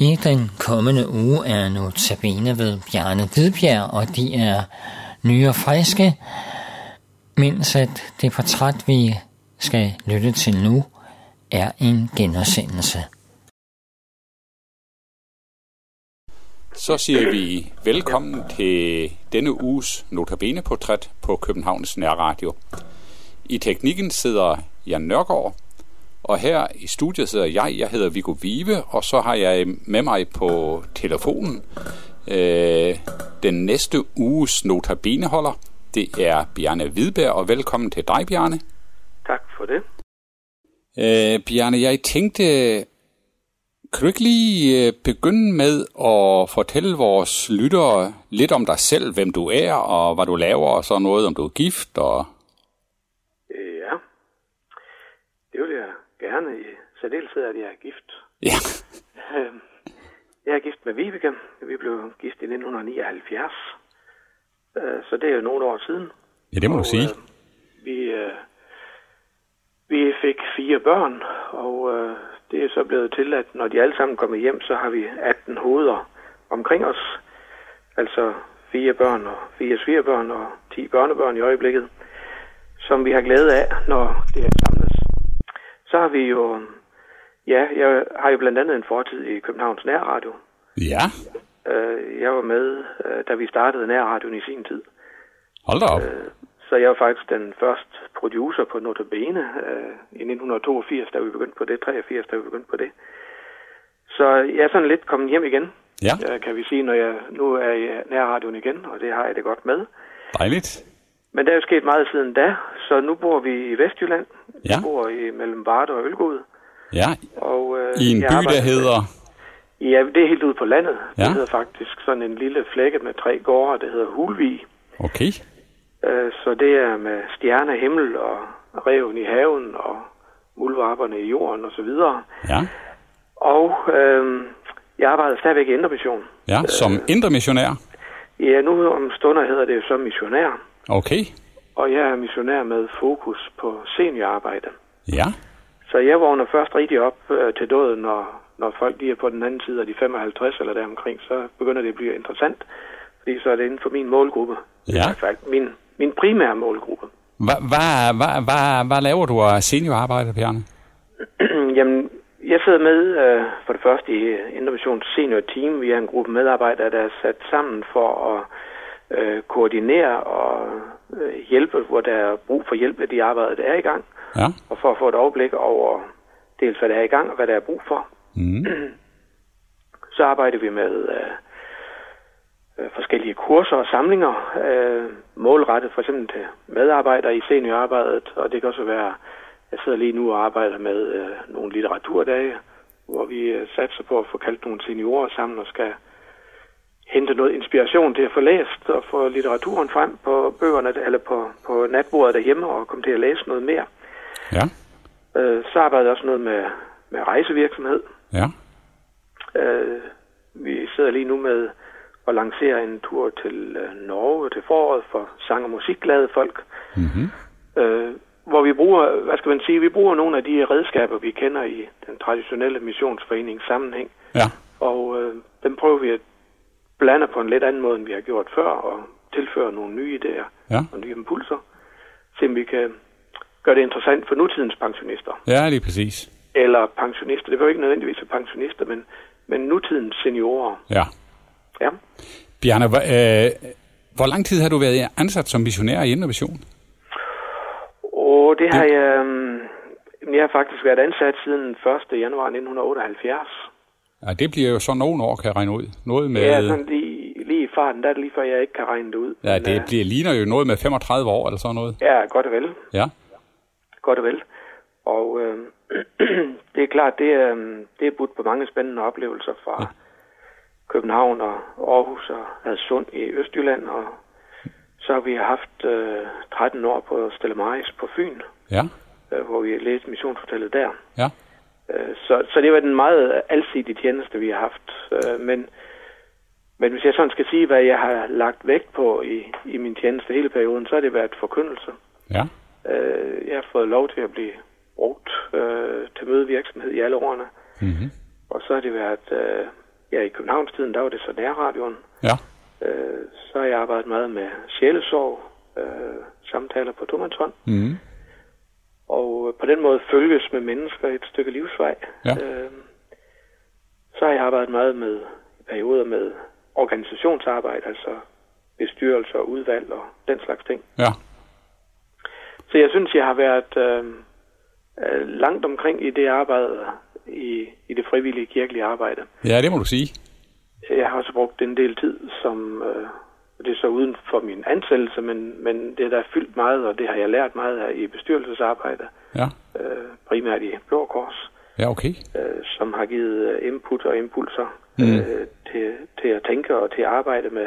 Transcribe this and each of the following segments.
I den kommende uge er nu Sabine ved Bjarne Hvidbjerg, og de er nye og friske, mens at det portræt, vi skal lytte til nu, er en genudsendelse. Så siger vi velkommen til denne uges Notabene-portræt på Københavns Nærradio. I teknikken sidder Jan Nørgaard, og her i studiet sidder jeg, jeg hedder Viggo Vive, og så har jeg med mig på telefonen øh, den næste uges Notabene-holder. Det er Bjarne Hvidberg, og velkommen til dig, Bjarne. Tak for det. Øh, Bjarne, jeg tænkte, kan du ikke lige øh, begynde med at fortælle vores lyttere lidt om dig selv, hvem du er, og hvad du laver, og så noget, om du er gift, og... Ja, det vil jeg gerne. I særdeleshed, at jeg er gift. Ja, Øhm, Jeg er gift med Vibeke. Vi blev gift i 1979. Øh, Så det er jo nogle år siden. ja det må du sige. øh, Vi, øh, vi fik fire børn, og øh, det er så blevet til, at når de alle sammen kommer hjem, så har vi 18 hoveder omkring os. Altså fire børn og fire svigerbørn og 10 børnebørn i øjeblikket, som vi har glæde af, når det er samlet. Så har vi jo, ja, jeg har jo blandt andet en fortid i Københavns Nærradio. Ja, Øh, Jeg var med, øh, da vi startede Nærradioen i sin tid. hold da op. Så jeg var faktisk den første producer på Notabene øh, i 1982, da vi begyndte på det, 83, da vi begyndte på det. Så jeg er sådan lidt kommet hjem igen, Ja, øh, kan vi sige, når jeg nu er i nærradioen igen, og det har jeg det godt med. dejligt. Men der er jo sket meget siden da, så nu bor vi i Vestjylland. Ja. Vi bor i mellem Varde og Ølgod. Ja, Og, øh, i en by, der med- hedder... Ja, det er helt ude på landet. Ja. Det hedder faktisk sådan en lille flække med tre gårde, der hedder Hulvig. Okay, Øh, Så det er med stjerne, himmel og reven i haven og muldvarperne i jorden og så videre. ja. Og øh, jeg arbejder stadigvæk i Indre Mission. Ja, som indre missionær. Ja, nu om stunder hedder det jo som missionær. Okay, Og jeg er missionær med fokus på seniorarbejde. ja. Så jeg vågner først rigtig op øh, til døden, når, når folk lige er på den anden side af de 55 eller deromkring, så begynder det at blive interessant. Fordi så er det inden for min målgruppe. Ja. I hvert min, min primære målgruppe. Hvad hva, hva, hva, hva laver du af seniorarbejde, Bjarne? Jamen, jeg sidder med øh, for det første i Innovations Senior Team. Vi er en gruppe medarbejdere, der er sat sammen for at øh, koordinere og øh, hjælpe, hvor der er brug for hjælp af de arbejder, der er i gang. Ja. Og for at få et overblik over dels, hvad der er i gang og hvad der er brug for. Mm. Så arbejder vi med øh, øh, forskellige kurser og samlinger, øh, målrettet for eksempel til medarbejdere i seniorarbejdet, og det kan også være, jeg sidder lige nu og arbejder med øh, nogle litteraturdage, hvor vi øh, satser på at få kaldt nogle seniorer sammen og skal hente noget inspiration til at få læst og få litteraturen frem på bøgerne eller på, på natbordet derhjemme og komme til at læse noget mere. Ja, Øh, så arbejder jeg også noget med, med rejsevirksomhed. ja. Øh, vi sidder lige nu med at lancere en tur til øh, Norge til foråret for sang- og musikglade folk, Mm-hmm. øh, hvor vi bruger, hvad skal man sige, vi bruger nogle af de redskaber, vi kender i den traditionelle missionsforenings sammenhæng, Ja, og øh, dem prøver vi at blande på en lidt anden måde, end vi har gjort før, og tilføre nogle nye idéer ja. og nye impulser, så vi kan gøre det interessant for nutidens pensionister. Ja, lige præcis. Eller pensionister, det behøver ikke nødvendigvis være pensionister, men, men nutidens seniorer. Ja. Ja. Bjarne, hvor, øh, hvor lang tid har du været ansat som missionær i Innovation? Og det har jeg... øhm, Jeg har faktisk været ansat siden 1. januar 1978. Ja, det bliver jo så nogle år, kan jeg regne ud. Noget med... Ja, sådan lige, lige i farten, der er det lige før, jeg ikke kan regne det ud. Ja, Men, det øh, bliver, ligner jo noget med 35 år eller sådan noget. Ja, godt og vel. Ja, Godt og vel. Og øh, det er klart, det er, det er budt på mange spændende oplevelser fra ja. København og Aarhus og Hadsund i Østjylland. Og så har vi haft øh, 13 år på Stella Maris på Fyn, ja, øh, hvor vi læste missionshotellet der. ja. Øh, Så, så det var den meget alsidige tjeneste, vi har haft. Øh, Men, men hvis jeg sådan skal sige, hvad jeg har lagt vægt på i, i min tjeneste hele perioden, så har det været forkyndelse. Ja, Øh, Jeg har fået lov til at blive brugt øh, til mødevirksomhed i alle årene. mm-hmm. Og så har det været øh, ja, i Københavnstiden, der var det så nærradioen. Ja. Øh, så har jeg arbejdet meget med sjælesorg, øh, samtaler på tomandshånd. Mm. På den måde følges med mennesker et stykke livsvej. Ja. Øh, så har jeg arbejdet meget med perioder med organisationsarbejde, altså bestyrelser, udvalg og den slags ting. Ja. Så jeg synes, jeg har været øh, øh, langt omkring i det arbejde, i, i det frivillige kirkelige arbejde. Ja, det må du sige. Jeg har også brugt en del tid, som øh, det er så uden for min ansættelse, men, men det er der fyldt meget, og det har jeg lært meget af i bestyrelsesarbejde, Ja. øh, primært i Blå Kors, Ja, okay. øh, som har givet øh, input og impulser Mm. øh, til, til at tænke og til at arbejde med,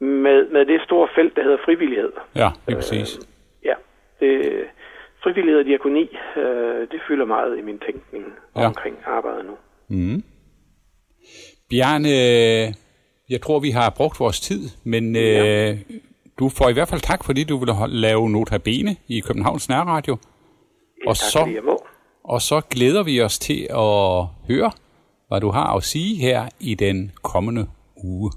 med, med det store felt, der hedder frivillighed. Ja, lige præcis. Øh, ja, det, frivillighed og diakoni, øh, det fylder meget i min tænkning Ja. omkring arbejdet nu. Mm. Bjarne, jeg tror, vi har brugt vores tid, men Ja. øh, du får i hvert fald tak, fordi du ville lave Notabene i Københavns Nærradio. Og tak så, og så glæder vi os til at høre, hvad du har at sige her i den kommende uge.